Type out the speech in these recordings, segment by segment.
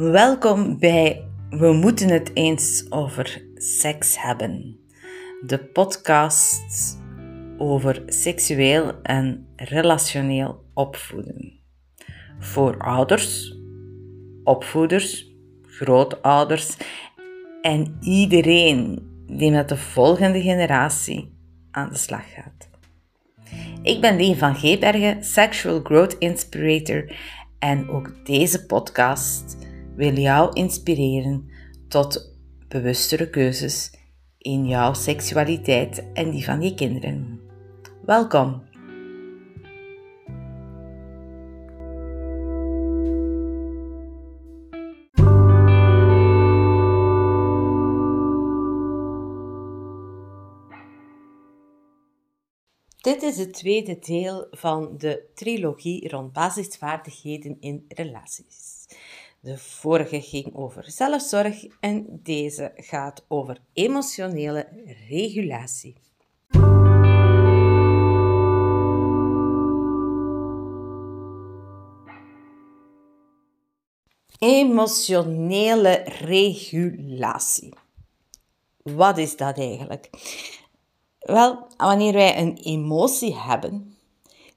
Welkom bij We moeten het eens over seks hebben. De podcast over seksueel en relationeel opvoeden. Voor ouders, opvoeders, grootouders en iedereen die met de volgende generatie aan de slag gaat. Ik ben Leen van Geebergen, Sexual Growth Inspirator en ook deze podcast wil jou inspireren tot bewustere keuzes in jouw seksualiteit en die van je kinderen. Welkom! Dit is het tweede deel van de trilogie rond basisvaardigheden in relaties. De vorige ging over zelfzorg en deze gaat over emotionele regulatie. Emotionele regulatie. Wat is dat eigenlijk? Wel, wanneer wij een emotie hebben,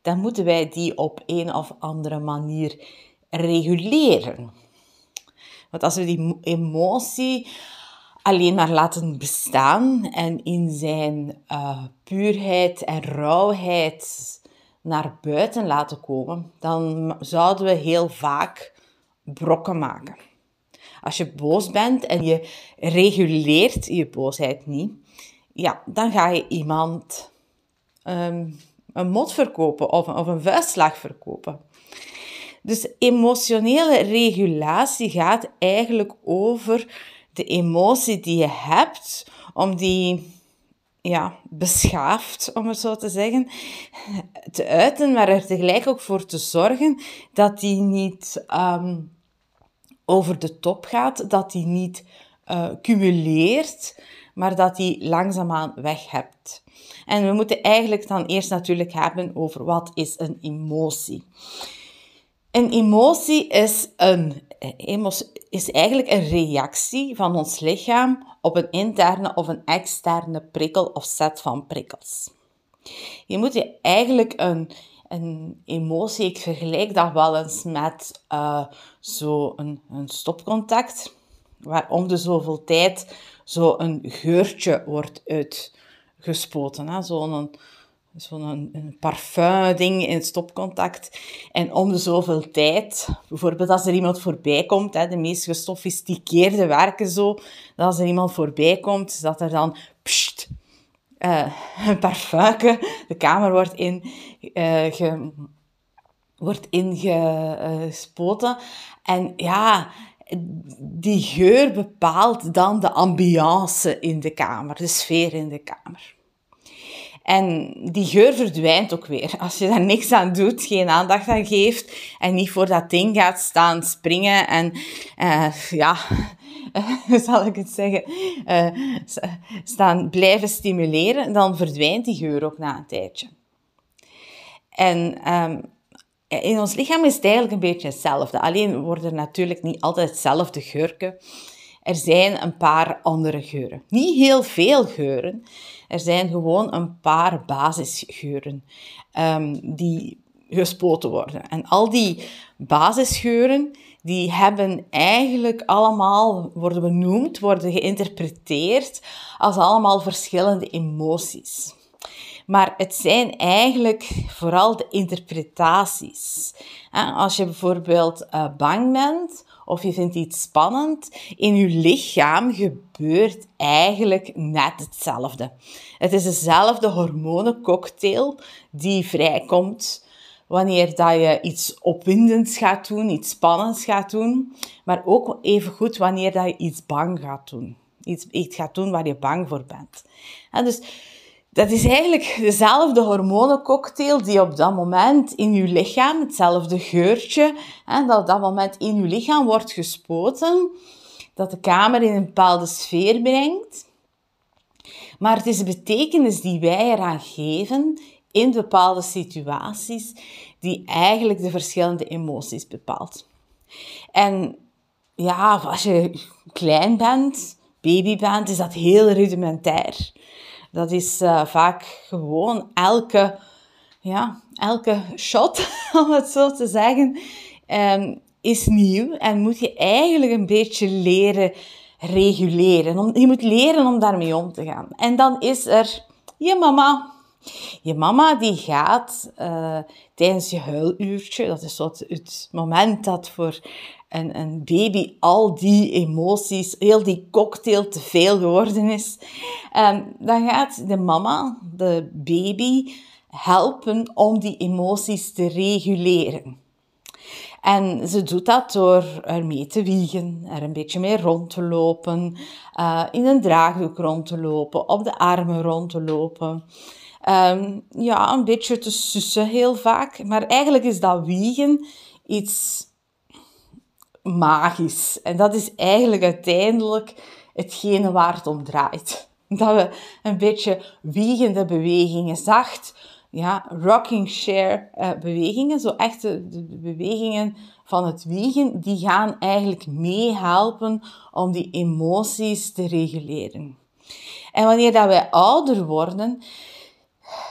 dan moeten wij die op een of andere manier reguleren. Want als we die emotie alleen maar laten bestaan en in zijn uh, puurheid en rauwheid naar buiten laten komen, dan zouden we heel vaak brokken maken. Als je boos bent en je reguleert je boosheid niet, ja, dan ga je iemand um, een mot verkopen of, of een vuistslag verkopen. Dus emotionele regulatie gaat eigenlijk over de emotie die je hebt, om die ja, beschaafd, om het zo te zeggen, te uiten, maar er tegelijk ook voor te zorgen dat die niet um, over de top gaat, dat die niet uh, cumuleert, maar dat die langzaamaan weg hebt. En we moeten eigenlijk dan eerst natuurlijk hebben over wat is een emotie. Een emotie is, een, is eigenlijk een reactie van ons lichaam op een interne of een externe prikkel of set van prikkels. Je moet je eigenlijk een, een emotie, ik vergelijk dat wel eens met uh, zo een, een stopcontact, waar om de zoveel tijd zo een geurtje wordt uitgespoten. Zo'n zo'n een parfum-ding in stopcontact. En om de zoveel tijd, bijvoorbeeld als er iemand voorbij komt, hè, de meest gesofisticeerde werken zo, dat als er iemand voorbij komt, dat er dan pst, uh, een parfum de kamer wordt, in, ge, wordt ingespoten. En ja, die geur bepaalt dan de ambiance in de kamer, de sfeer in de kamer. En die geur verdwijnt ook weer. Als je daar niks aan doet, geen aandacht aan geeft en niet voor dat ding gaat staan springen en uh, ja, zal ik het zeggen, uh, staan blijven stimuleren, dan verdwijnt die geur ook na een tijdje. En um, in ons lichaam is het eigenlijk een beetje hetzelfde. Alleen worden er natuurlijk niet altijd hetzelfde geurken. Er zijn een paar andere geuren. Niet heel veel geuren. Er zijn gewoon een paar basisgeuren um, die gespoten worden. En al die basisgeuren, die hebben eigenlijk allemaal, worden benoemd, worden geïnterpreteerd als allemaal verschillende emoties. Maar het zijn eigenlijk vooral de interpretaties. Als je bijvoorbeeld eh, bang bent of je vindt iets spannend, in je lichaam gebeurt eigenlijk net hetzelfde. Het is dezelfde hormonencocktail die vrijkomt wanneer dat je iets opwindends gaat doen, iets spannends gaat doen, maar ook even goed wanneer dat je iets bang gaat doen. Iets, iets gaat doen waar je bang voor bent. dus dat is eigenlijk dezelfde hormonencocktail die op dat moment in je lichaam, hetzelfde geurtje, hè, dat op dat moment in je lichaam wordt gespoten, dat de kamer in een bepaalde sfeer brengt. Maar het is de betekenis die wij eraan geven in bepaalde situaties, die eigenlijk de verschillende emoties bepaalt. En ja, als je klein bent, baby bent, is dat heel rudimentair. Dat is uh, vaak gewoon elke, ja, elke shot, om het zo te zeggen, um, is nieuw en moet je eigenlijk een beetje leren reguleren. Je moet leren om daarmee om te gaan. En dan is er je mama. Je mama die gaat uh, tijdens je huiluurtje, dat is wat het moment dat voor een, een baby al die emoties, heel die cocktail te veel geworden is, um, dan gaat de mama, de baby, helpen om die emoties te reguleren. En ze doet dat door er mee te wiegen, er een beetje mee rond te lopen, uh, in een draagdoek rond te lopen, op de armen rond te lopen. Um, ja, een beetje te sussen heel vaak. Maar eigenlijk is dat wiegen iets magisch. En dat is eigenlijk uiteindelijk hetgene waar het om draait. Dat we een beetje wiegende bewegingen, zacht, ja, rocking share uh, bewegingen, zo echt de, de, bewegingen van het wiegen, die gaan eigenlijk meehelpen om die emoties te reguleren. En wanneer dat wij ouder worden,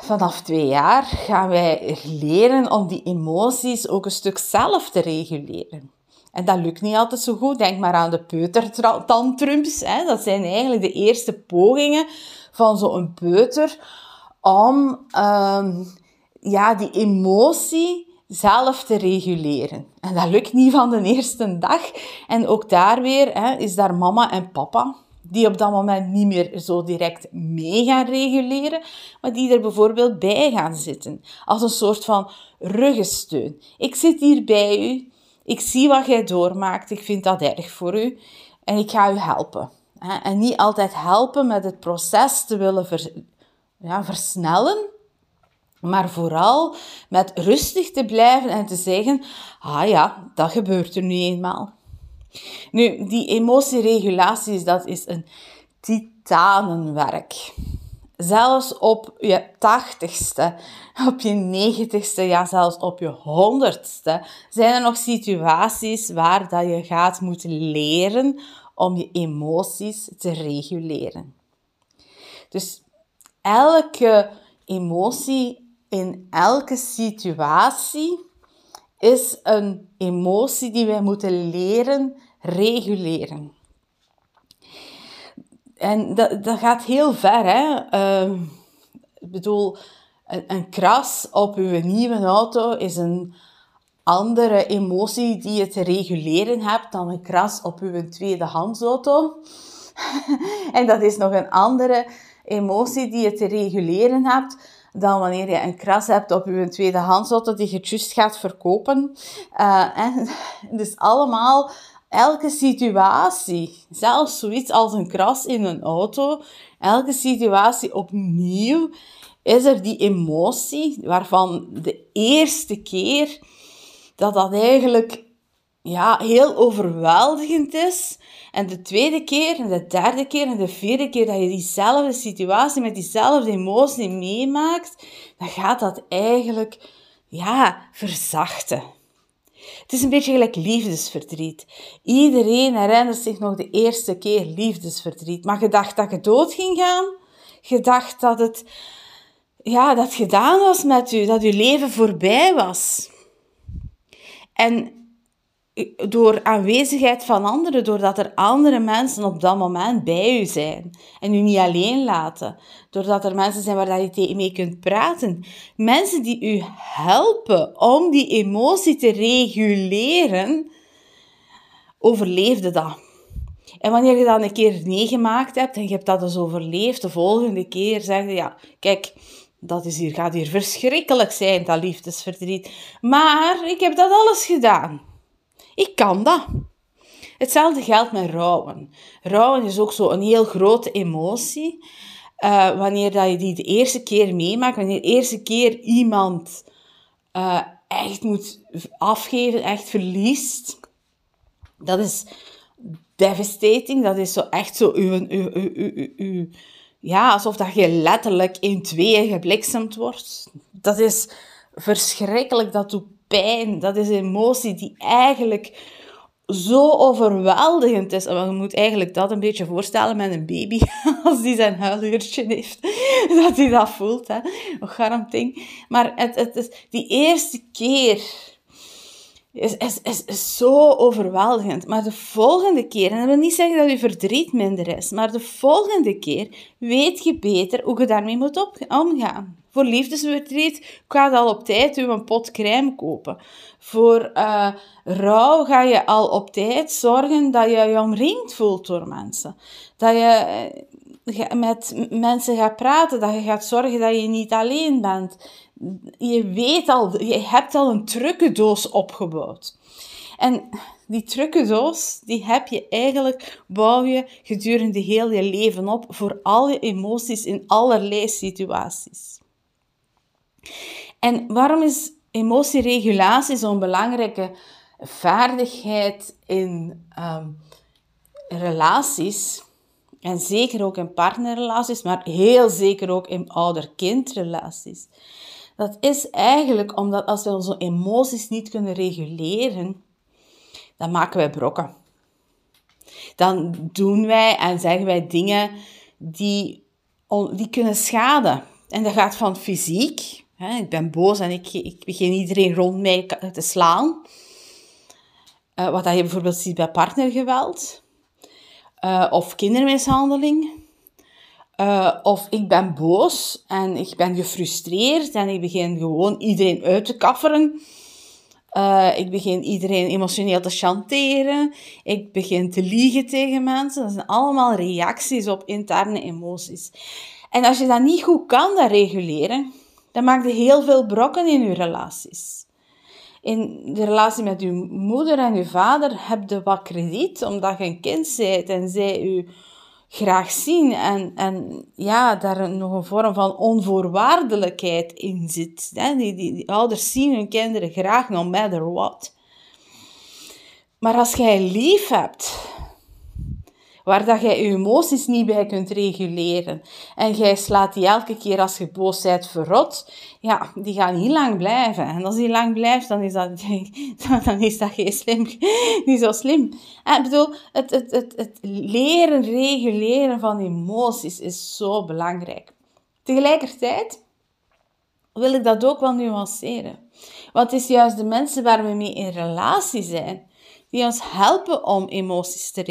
vanaf twee jaar, gaan wij leren om die emoties ook een stuk zelf te reguleren. En dat lukt niet altijd zo goed. Denk maar aan de peutertantrums. Dat zijn eigenlijk de eerste pogingen van zo'n peuter om um, ja, die emotie zelf te reguleren. En dat lukt niet van de eerste dag. En ook daar weer hè, is daar mama en papa die op dat moment niet meer zo direct mee gaan reguleren, maar die er bijvoorbeeld bij gaan zitten. Als een soort van ruggensteun. Ik zit hier bij u, ik zie wat jij doormaakt, ik vind dat erg voor u en ik ga u helpen. En niet altijd helpen met het proces te willen ja, versnellen, maar vooral met rustig te blijven en te zeggen, ah ja, dat gebeurt er nu eenmaal. Nu, die emotieregulaties, dat is een titanenwerk. Zelfs op je tachtigste, op je negentigste, ja zelfs op je honderdste, zijn er nog situaties waar dat je gaat moeten leren om je emoties te reguleren. Dus elke emotie in elke situatie is een emotie die wij moeten leren reguleren. En dat, dat gaat heel ver. Hè? Uh, ik bedoel, een, een kras op uw nieuwe auto is een andere emotie die je te reguleren hebt dan een kras op uw tweedehands auto. en dat is nog een andere emotie die je te reguleren hebt dan wanneer je een kras hebt op je tweedehands auto die je just gaat verkopen. Uh, en, dus allemaal, elke situatie, zelfs zoiets als een kras in een auto, elke situatie opnieuw is er die emotie waarvan de eerste keer dat dat eigenlijk ja, heel overweldigend is. En de tweede keer, en de derde keer, en de vierde keer dat je diezelfde situatie met diezelfde emotie meemaakt, dan gaat dat eigenlijk, ja, verzachten. Het is een beetje gelijk liefdesverdriet. Iedereen herinnert zich nog de eerste keer liefdesverdriet. Maar je dacht dat je dood ging gaan. Je dacht dat het, ja, dat gedaan was met u, dat je leven voorbij was. En door aanwezigheid van anderen, doordat er andere mensen op dat moment bij u zijn en u niet alleen laten, doordat er mensen zijn waar je mee kunt praten, mensen die u helpen om die emotie te reguleren, overleefde dat. En wanneer je dan een keer meegemaakt hebt en je hebt dat dus overleefd, de volgende keer zeg je, ja, kijk, dat is hier, gaat hier verschrikkelijk zijn, dat liefdesverdriet. Maar ik heb dat alles gedaan. Ik kan dat. Hetzelfde geldt met rouwen. Rouwen is ook zo een heel grote emotie. Uh, wanneer dat je die de eerste keer meemaakt, wanneer de eerste keer iemand uh, echt moet afgeven, echt verliest, dat is devastating. Dat is zo echt zo uw, ja, alsof dat je letterlijk in tweeën gebliksemd wordt. Dat is verschrikkelijk, dat doet pijn, dat is emotie die eigenlijk zo overweldigend is. Je moet eigenlijk dat een beetje voorstellen met een baby, als die zijn huiluurtje heeft, dat hij dat voelt. Hè. Een ding. Maar het, het is die eerste keer is, is, is, is zo overweldigend. Maar de volgende keer, en dat wil niet zeggen dat je verdriet minder is, maar de volgende keer weet je beter hoe je daarmee moet omgaan. Voor liefdesverdriet ga je al op tijd je een pot crème kopen. Voor uh, rouw ga je al op tijd zorgen dat je je omringd voelt door mensen. Dat je eh, met mensen gaat praten, dat je gaat zorgen dat je niet alleen bent. Je weet al, je hebt al een trucendoos opgebouwd. En die trucendoos, die heb je eigenlijk, bouw je gedurende heel je leven op voor al je emoties in allerlei situaties. En waarom is emotieregulatie zo'n belangrijke vaardigheid in ehm, relaties? En zeker ook in partnerrelaties, maar heel zeker ook in ouder-kindrelaties. Dat is eigenlijk omdat als we onze emoties niet kunnen reguleren, dan maken wij brokken. Dan doen wij en zeggen wij dingen die, die kunnen schaden. En dat gaat van fysiek, ik ben boos en ik, ik begin iedereen rond mij te slaan. Uh, wat je bijvoorbeeld ziet bij partnergeweld. Uh, of kindermishandeling. Uh, of ik ben boos en ik ben gefrustreerd en ik begin gewoon iedereen uit te kafferen. ik begin iedereen emotioneel te chanteren. Ik begin te liegen tegen mensen. Dat zijn allemaal reacties op interne emoties. En als je dat niet goed kan, reguleren, dan maak je heel veel brokken in je relaties. In de relatie met je moeder en je vader heb je wat krediet, omdat je een kind bent en zij je graag zien. En, en ja, daar nog een vorm van onvoorwaardelijkheid in zit. Die, die, die ouders zien hun kinderen graag, no matter what. Maar als jij lief hebt, waar dat jij je emoties niet bij kunt reguleren. En jij slaat die elke keer als je boos bent verrot, ja, die gaan niet lang blijven. En als die lang blijft, dan is dat, dan is dat geen slim, niet zo slim. En ik bedoel, het, het, het, het leren reguleren van emoties is zo belangrijk. Tegelijkertijd wil ik dat ook wel nuanceren. Want het is juist de mensen waar we mee in relatie zijn, die ons helpen om emoties te,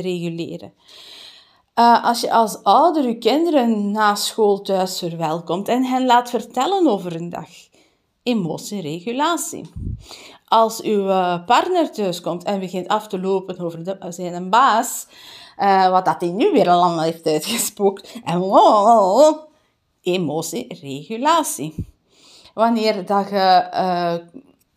reguleren. Uh, als je als ouder je kinderen na school thuis verwelkomt en hen laat vertellen over een dag. Emotieregulatie. Als uw uh, partner thuiskomt en begint af te lopen over de, zijn baas, uh, wat dat hij nu weer allemaal heeft uitgespookt. En oh, emotieregulatie. Wanneer dat je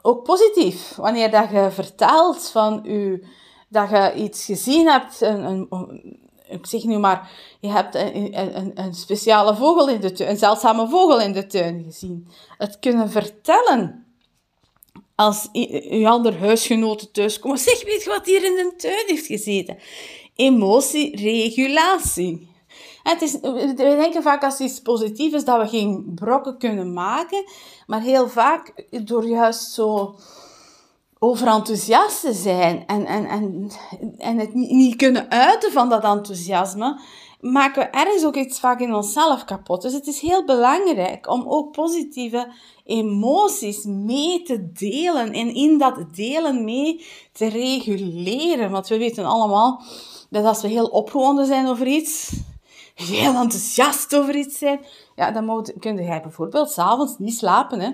ook positief. Wanneer dat je vertelt van je, dat je iets gezien hebt, een, een, ik zeg nu maar, je hebt een, een, een speciale vogel in de tuin, een zeldzame vogel in de tuin gezien. Het kunnen vertellen als je andere huisgenoten thuiskomen. Zeg, weet je wat hier in de tuin heeft gezeten? Emotieregulatie. Het is, we denken vaak als iets positief is dat we geen brokken kunnen maken, maar heel vaak door juist zo overenthousiast te zijn en, en, en, en het niet kunnen uiten van dat enthousiasme, maken we ergens ook iets vaak in onszelf kapot. Dus het is heel belangrijk om ook positieve emoties mee te delen en in dat delen mee te reguleren. Want we weten allemaal dat als we heel opgewonden zijn over iets, heel enthousiast over iets zijn, ja, dan moet, kun je bijvoorbeeld s'avonds niet slapen. Hè.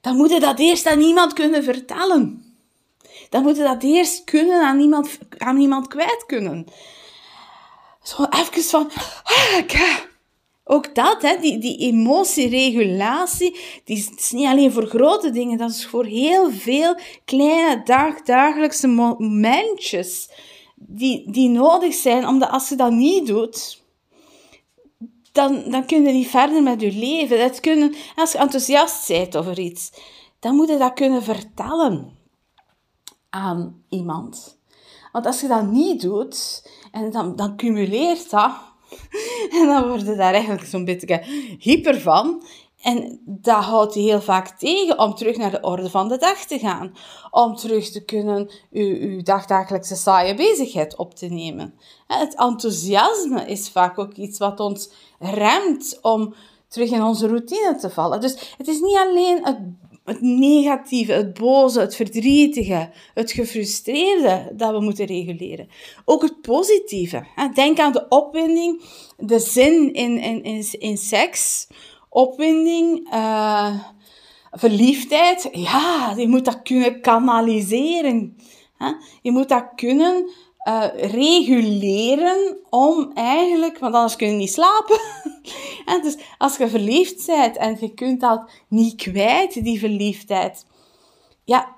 Dan moet je dat eerst aan iemand kunnen vertellen. Dan moet je dat eerst kunnen aan iemand, aan iemand kwijt kunnen. Zo even van, ah, ook dat, hè, die, die emotieregulatie, die is niet alleen voor grote dingen, dat is voor heel veel kleine dag, dagelijkse momentjes die, die nodig zijn, omdat als je dat niet doet, dan, dan kun je niet verder met je leven. Dat kunnen, als je enthousiast bent over iets, dan moet je dat kunnen vertellen aan iemand. Want als je dat niet doet, en dan, dan cumuleert dat, en dan word je daar eigenlijk zo'n beetje hyper van. En dat houdt je heel vaak tegen om terug naar de orde van de dag te gaan. Om terug te kunnen uw, dagdagelijkse saaie bezigheid op te nemen. Het enthousiasme is vaak ook iets wat ons remt om terug in onze routine te vallen. Dus het is niet alleen het, het negatieve, het boze, het verdrietige, het gefrustreerde dat we moeten reguleren. Ook het positieve. Denk aan de opwinding, de zin in, in, in, in seks opwinding, uh, verliefdheid, ja, je moet dat kunnen kanaliseren. Hè? Je moet dat kunnen uh, reguleren om eigenlijk, want anders kun je niet slapen. en dus als je verliefd bent en je kunt dat niet kwijt, die verliefdheid, ja,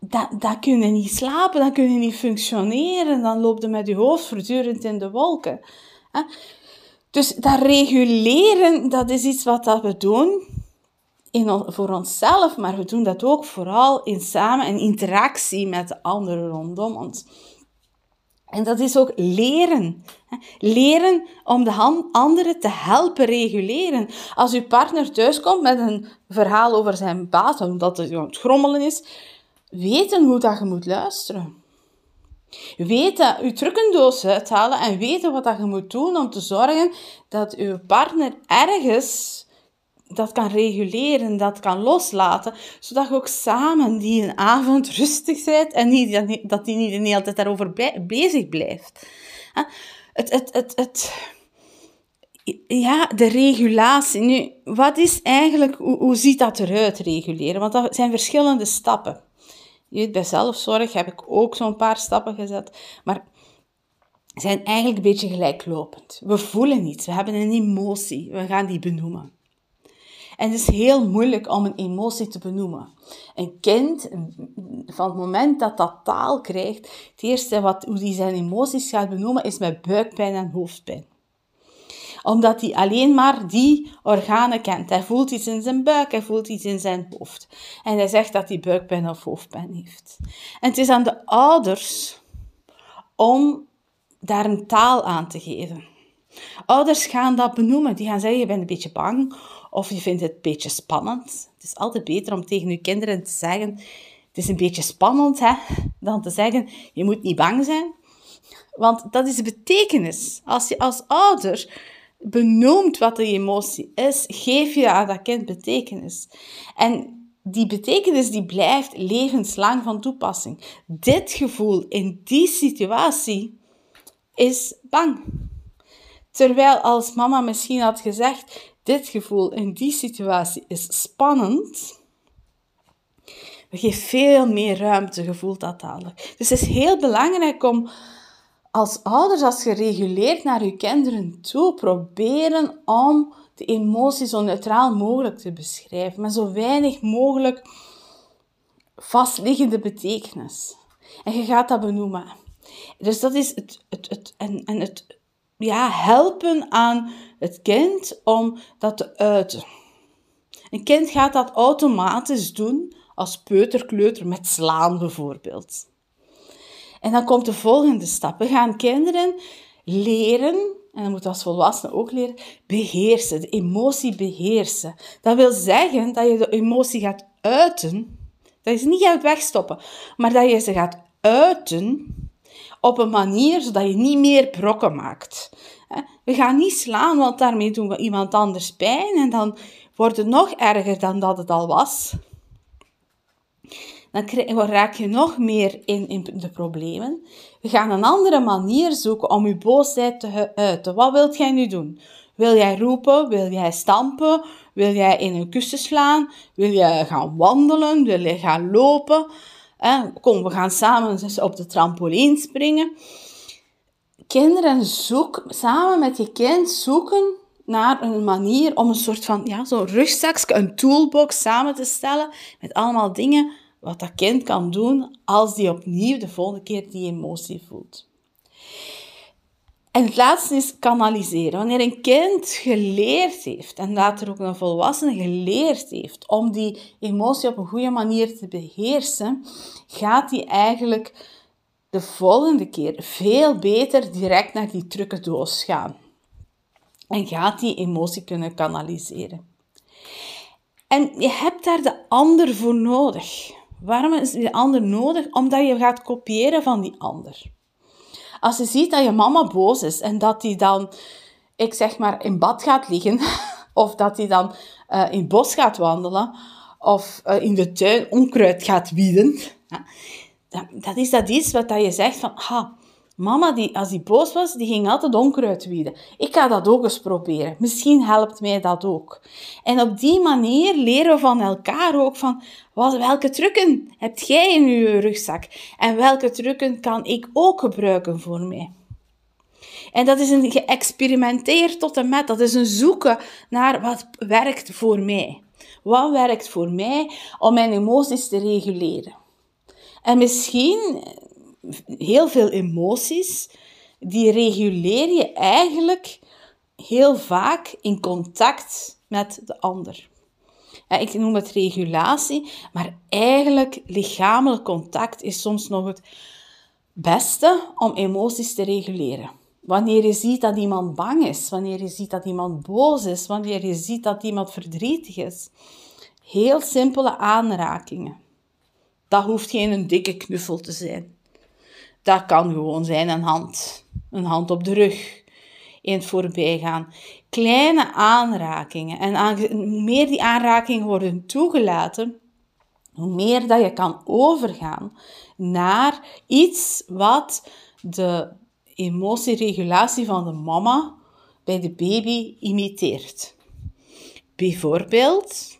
dan, dan kun je niet slapen, dan kun je niet functioneren, dan loopt je met je hoofd voortdurend in de wolken. Hè? Dus dat reguleren, dat is iets wat dat we doen in, voor onszelf, maar we doen dat ook vooral in samen en interactie met de anderen rondom ons. En dat is ook leren. Leren om de anderen te helpen reguleren. Als uw partner thuiskomt met een verhaal over zijn baas, omdat het grommelen is, weten hoe dat je moet luisteren. Weten, uw trucendoos uithalen en weten wat dat je moet doen om te zorgen dat uw partner ergens dat kan reguleren, dat kan loslaten, zodat je ook samen die een avond rustig bent en niet, dat die niet de hele tijd daarover bezig blijft. Het, het, het, het, ja, de regulatie. Nu, wat is eigenlijk, hoe, hoe ziet dat eruit, reguleren? Want dat zijn verschillende stappen. Je bij zelfzorg heb ik ook zo'n paar stappen gezet. Maar zijn eigenlijk een beetje gelijklopend. We voelen iets, we hebben een emotie, we gaan die benoemen. En het is heel moeilijk om een emotie te benoemen. Een kind, van het moment dat dat taal krijgt, het eerste wat, hoe die zijn emoties gaat benoemen, is met buikpijn en hoofdpijn omdat hij alleen maar die organen kent. Hij voelt iets in zijn buik, hij voelt iets in zijn hoofd. En hij zegt dat hij buikpijn of hoofdpijn heeft. En het is aan de ouders om daar een taal aan te geven. Ouders gaan dat benoemen. Die gaan zeggen, je bent een beetje bang of je vindt het een beetje spannend. Het is altijd beter om tegen je kinderen te zeggen, het is een beetje spannend, hè, dan te zeggen, je moet niet bang zijn. Want dat is de betekenis. Als je als ouder benoemt wat de emotie is, geef je aan dat kind betekenis. En die betekenis die blijft levenslang van toepassing. Dit gevoel in die situatie is bang. Terwijl als mama misschien had gezegd, dit gevoel in die situatie is spannend, we veel meer ruimte, gevoelt dat dadelijk. Dus het is heel belangrijk om als ouders, als gereguleerd naar je kinderen toe, proberen om de emotie zo neutraal mogelijk te beschrijven, met zo weinig mogelijk vastliggende betekenis. En je gaat dat benoemen. Dus dat is het, het, het, en, en het ja, helpen aan het kind om dat te uiten. Een kind gaat dat automatisch doen als peuterkleuter met slaan bijvoorbeeld. En dan komt de volgende stap. We gaan kinderen leren, en dat moet als volwassene ook leren, beheersen, de emotie beheersen. Dat wil zeggen dat je de emotie gaat uiten, dat je ze niet gaat wegstoppen, maar dat je ze gaat uiten op een manier zodat je niet meer brokken maakt. We gaan niet slaan, want daarmee doen we iemand anders pijn en dan wordt het nog erger dan dat het al was dan raak je nog meer in, in de problemen. We gaan een andere manier zoeken om je boosheid te uiten. Wat wilt jij nu doen? Wil jij roepen? Wil jij stampen? Wil jij in een kussen slaan? Wil jij gaan wandelen? Wil jij gaan lopen? kom, we gaan samen op de trampoline springen. Kinderen zoeken, samen met je kind zoeken naar een manier om een soort van, ja, zo'n rugzakje, een toolbox samen te stellen met allemaal dingen wat dat kind kan doen als die opnieuw de volgende keer die emotie voelt. En het laatste is kanaliseren. Wanneer een kind geleerd heeft, en later ook een volwassene geleerd heeft, om die emotie op een goede manier te beheersen, gaat hij eigenlijk de volgende keer veel beter direct naar die doos gaan. En gaat die emotie kunnen kanaliseren. En je hebt daar de ander voor nodig. Waarom is die ander nodig? Omdat je gaat kopiëren van die ander. Als je ziet dat je mama boos is en dat die dan, ik zeg maar, in bad gaat liggen, of dat die dan uh, in het bos gaat wandelen, of uh, in de tuin onkruid gaat wieden, dat, dat is dat iets wat dat je zegt van, ha, Mama, die, als die boos was, die ging altijd onkruid wieden. Ik ga dat ook eens proberen. Misschien helpt mij dat ook. En op die manier leren we van elkaar ook van, wat, welke trucken heb jij in je rugzak? En welke trucken kan ik ook gebruiken voor mij? En dat is een geëxperimenteerd tot en met. Dat is een zoeken naar wat werkt voor mij. Wat werkt voor mij om mijn emoties te reguleren? En misschien heel veel emoties, die reguleer je eigenlijk heel vaak in contact met de ander. Ik noem het regulatie, maar eigenlijk lichamelijk contact is soms nog het beste om emoties te reguleren. Wanneer je ziet dat iemand bang is, wanneer je ziet dat iemand boos is, wanneer je ziet dat iemand verdrietig is. Heel simpele aanrakingen. Dat hoeft geen dikke knuffel te zijn. Dat kan gewoon zijn een hand. Een hand op de rug. In het voorbijgaan. Kleine aanrakingen. En hoe meer die aanrakingen worden toegelaten, hoe meer dat je kan overgaan naar iets wat de emotieregulatie van de mama bij de baby imiteert. Bijvoorbeeld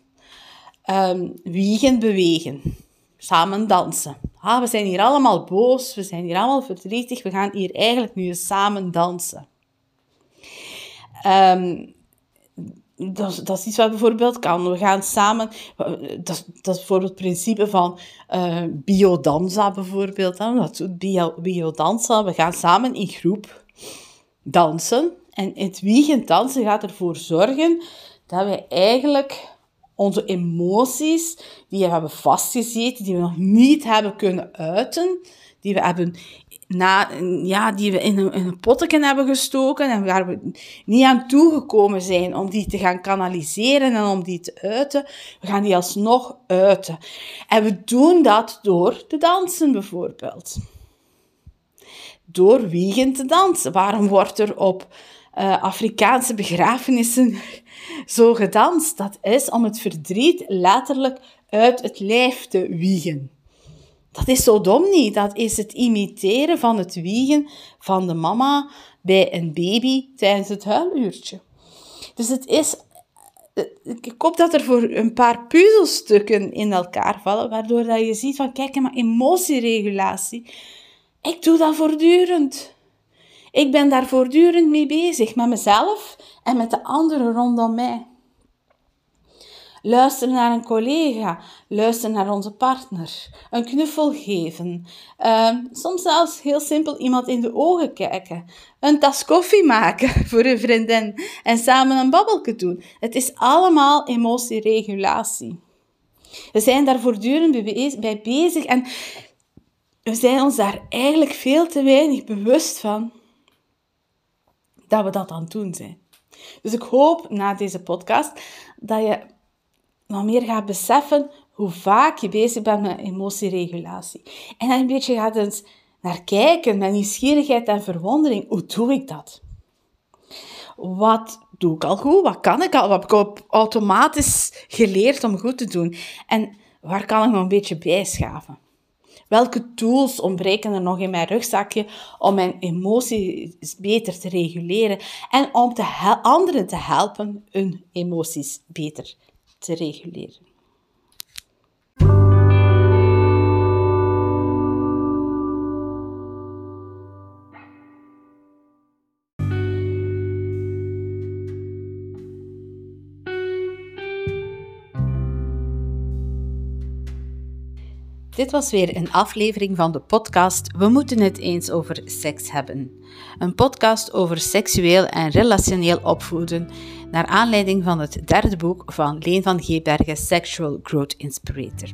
um, wiegen bewegen, samen dansen ah, we zijn hier allemaal boos, we zijn hier allemaal verdrietig, we gaan hier eigenlijk nu samen dansen. Um, dat, dat, is iets wat bijvoorbeeld kan. We gaan samen, dat, dat is bijvoorbeeld het principe van uh, biodanza bijvoorbeeld. Hè. Dat doet bio, biodanza. We gaan samen in groep dansen. En het wiegend dansen gaat ervoor zorgen dat wij eigenlijk onze emoties die we hebben vastgezeten, die we nog niet hebben kunnen uiten, die we hebben na, ja, die we in een, in potteken hebben gestoken en waar we niet aan toegekomen zijn om die te gaan kanaliseren en om die te uiten. We gaan die alsnog uiten. En we doen dat door te dansen bijvoorbeeld. Door wiegend te dansen. Waarom wordt er op uh, Afrikaanse begrafenissen zo gedanst. Dat is om het verdriet letterlijk uit het lijf te wiegen. Dat is zo dom niet. Dat is het imiteren van het wiegen van de mama bij een baby tijdens het huiluurtje. Dus het is... Ik hoop dat er voor een paar puzzelstukken in elkaar vallen, waardoor dat je ziet van, kijk, maar emotieregulatie, ik doe dat voortdurend. Ik ben daar voortdurend mee bezig, met mezelf en met de anderen rondom mij. Luister naar een collega, luister naar onze partner, een knuffel geven, uh, soms zelfs heel simpel iemand in de ogen kijken, een tas koffie maken voor een vriendin en samen een babbelke doen. Het is allemaal emotieregulatie. We zijn daar voortdurend bij bezig en we zijn ons daar eigenlijk veel te weinig bewust van dat we dat aan het doen zijn. Dus ik hoop na deze podcast dat je nog meer gaat beseffen hoe vaak je bezig bent met emotieregulatie. En dan een beetje gaat eens naar kijken met nieuwsgierigheid en verwondering. Hoe doe ik dat? Wat doe ik al goed? Wat kan ik al? Wat heb ik automatisch geleerd om goed te doen? En waar kan ik nog een beetje bijschaven? Welke tools ontbreken er nog in mijn rugzakje om mijn emoties beter te reguleren en om te anderen te helpen hun emoties beter te reguleren? Dit was weer een aflevering van de podcast We moeten het eens over seks hebben. Een podcast over seksueel en relationeel opvoeden, naar aanleiding van het derde boek van Leen van Geebergen, Sexual Growth Inspirator.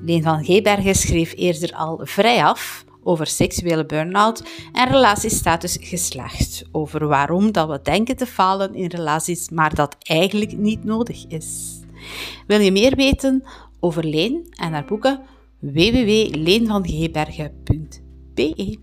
Leen van Geebergen schreef eerder al vrij af over seksuele burn-out en relatiestatus geslacht, over waarom dat we denken te falen in relaties, maar dat eigenlijk niet nodig is. Wil je meer weten over Leen en haar boeken? www.leenvangeebergen.be.